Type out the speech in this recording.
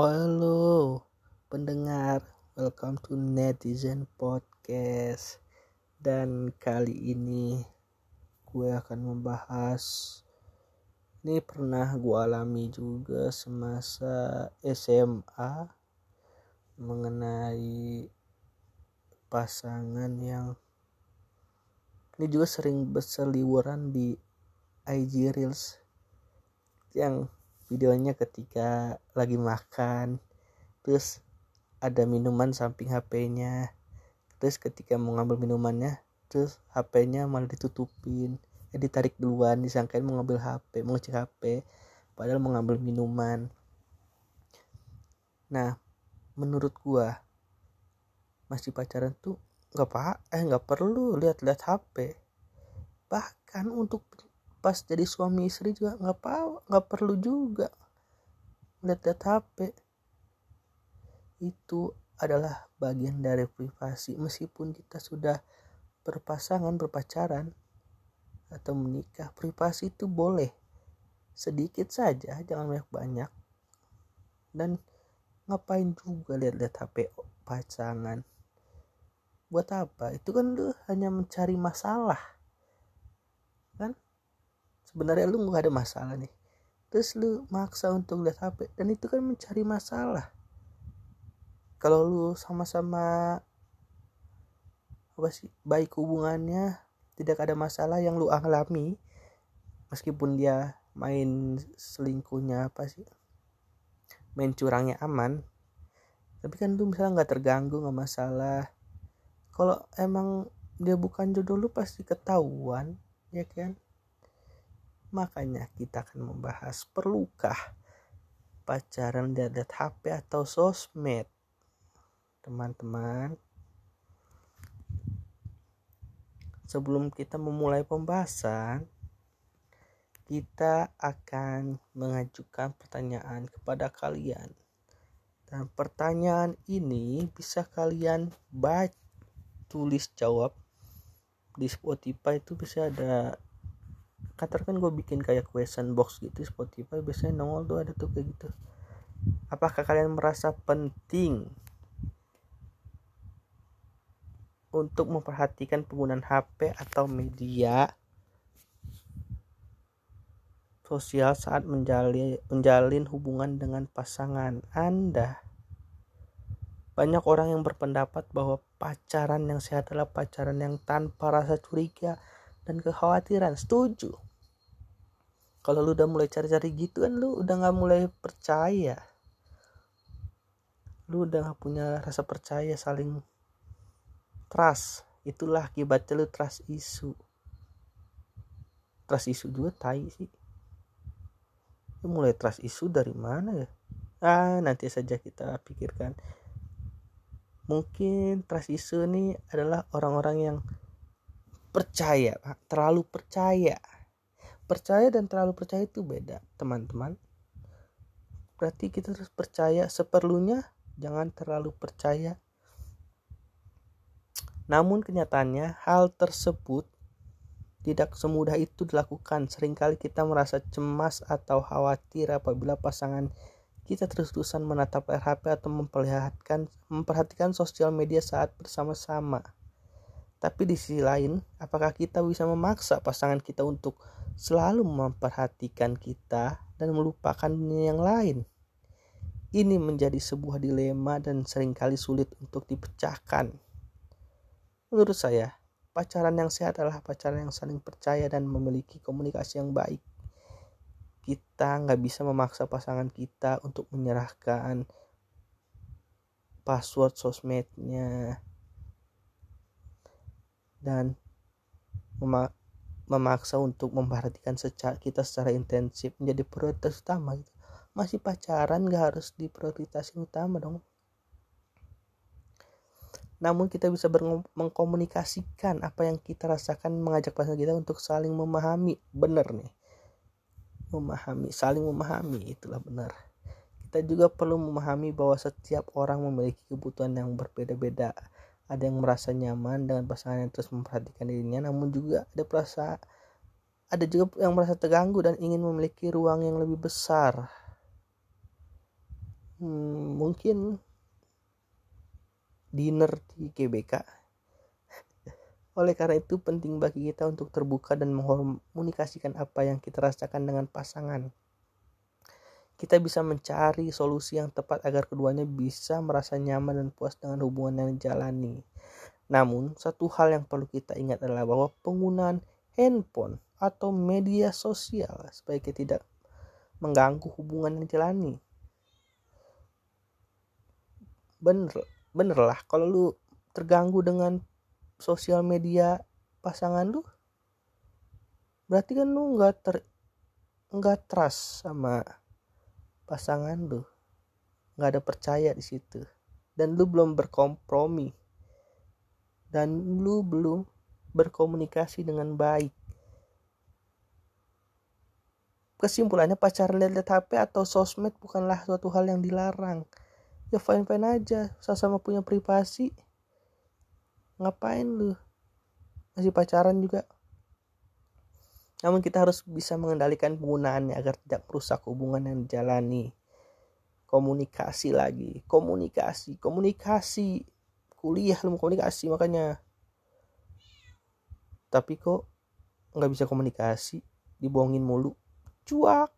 Halo pendengar, welcome to Netizen Podcast. Dan kali ini gue akan membahas Ini pernah gue alami juga semasa SMA Mengenai pasangan yang Ini juga sering berseliweran di IG Reels Yang videonya ketika lagi makan terus ada minuman samping HP-nya terus ketika mau ngambil minumannya terus HP-nya malah ditutupin. Ya ditarik duluan disangkain mau ngambil HP mau ngecek HP padahal mau ngambil minuman. Nah menurut gua masih pacaran tuh nggak apa eh nggak perlu lihat-lihat HP bahkan untuk pas jadi suami istri juga nggak apa nggak perlu juga lihat-lihat HP itu adalah bagian dari privasi. Meskipun kita sudah berpasangan berpacaran atau menikah privasi itu boleh. Sedikit saja jangan banyak-banyak. Dan ngapain juga lihat-lihat HP pasangan? Buat apa? Itu kan lu hanya mencari masalah. Kan sebenarnya lu nggak ada masalah nih. Terus lu maksa untuk lihat HP dan itu kan mencari masalah. Kalau lu sama-sama apa sih baik hubungannya tidak ada masalah yang lu alami meskipun dia main selingkuhnya apa sih main curangnya aman tapi kan lu misalnya nggak terganggu nggak masalah. Kalau emang dia bukan jodoh lu pasti ketahuan ya kan Makanya kita akan membahas perlukah pacaran lihat HP atau sosmed. Teman-teman, sebelum kita memulai pembahasan, kita akan mengajukan pertanyaan kepada kalian. Dan pertanyaan ini bisa kalian baca tulis jawab di Spotify itu bisa ada katakan gue bikin kayak question box gitu Spotify biasanya nongol tuh ada tuh kayak gitu apakah kalian merasa penting untuk memperhatikan penggunaan HP atau media sosial saat menjalin, menjalin hubungan dengan pasangan Anda. Banyak orang yang berpendapat bahwa pacaran yang sehat adalah pacaran yang tanpa rasa curiga dan kekhawatiran. Setuju kalau lu udah mulai cari-cari gitu kan lu udah nggak mulai percaya. Lu udah nggak punya rasa percaya saling trust. Itulah akibatnya lu trust isu. Trust isu juga tai sih. Lu mulai trust isu dari mana ya? Ah nanti saja kita pikirkan. Mungkin trust isu ini adalah orang-orang yang percaya terlalu percaya percaya dan terlalu percaya itu beda teman-teman. Berarti kita harus percaya seperlunya jangan terlalu percaya. Namun kenyataannya hal tersebut tidak semudah itu dilakukan. Seringkali kita merasa cemas atau khawatir apabila pasangan kita terus-terusan menatap RHP atau memperlihatkan memperhatikan sosial media saat bersama-sama tapi di sisi lain apakah kita bisa memaksa pasangan kita untuk selalu memperhatikan kita dan melupakan dunia yang lain. Ini menjadi sebuah dilema dan sering kali sulit untuk dipecahkan. Menurut saya, pacaran yang sehat adalah pacaran yang saling percaya dan memiliki komunikasi yang baik. Kita nggak bisa memaksa pasangan kita untuk menyerahkan password sosmednya dan memaksa untuk memperhatikan secara kita secara intensif menjadi prioritas utama gitu. Masih pacaran gak harus diprioritasin utama dong. Namun kita bisa mengkomunikasikan apa yang kita rasakan mengajak pasangan kita untuk saling memahami. Benar nih. Memahami saling memahami itulah benar kita juga perlu memahami bahwa setiap orang memiliki kebutuhan yang berbeda-beda ada yang merasa nyaman dengan pasangan yang terus memperhatikan dirinya namun juga ada perasa ada juga yang merasa terganggu dan ingin memiliki ruang yang lebih besar. Hmm, mungkin dinner di GBK oleh karena itu penting bagi kita untuk terbuka dan mengkomunikasikan apa yang kita rasakan dengan pasangan kita bisa mencari solusi yang tepat agar keduanya bisa merasa nyaman dan puas dengan hubungan yang dijalani. Namun, satu hal yang perlu kita ingat adalah bahwa penggunaan handphone atau media sosial sebaiknya tidak mengganggu hubungan yang dijalani. Bener, bener lah kalau lu terganggu dengan sosial media pasangan lu, berarti kan lu nggak ter nggak trust sama pasangan lu. Nggak ada percaya di situ. Dan lu belum berkompromi. Dan lu belum berkomunikasi dengan baik. Kesimpulannya pacaran lihat HP atau sosmed bukanlah suatu hal yang dilarang. Ya fine fine aja sama-sama punya privasi. Ngapain lu? Masih pacaran juga namun kita harus bisa mengendalikan penggunaannya agar tidak merusak hubungan yang dijalani. Komunikasi lagi, komunikasi, komunikasi. Kuliah lu komunikasi makanya. Tapi kok nggak bisa komunikasi, dibohongin mulu. Cuak.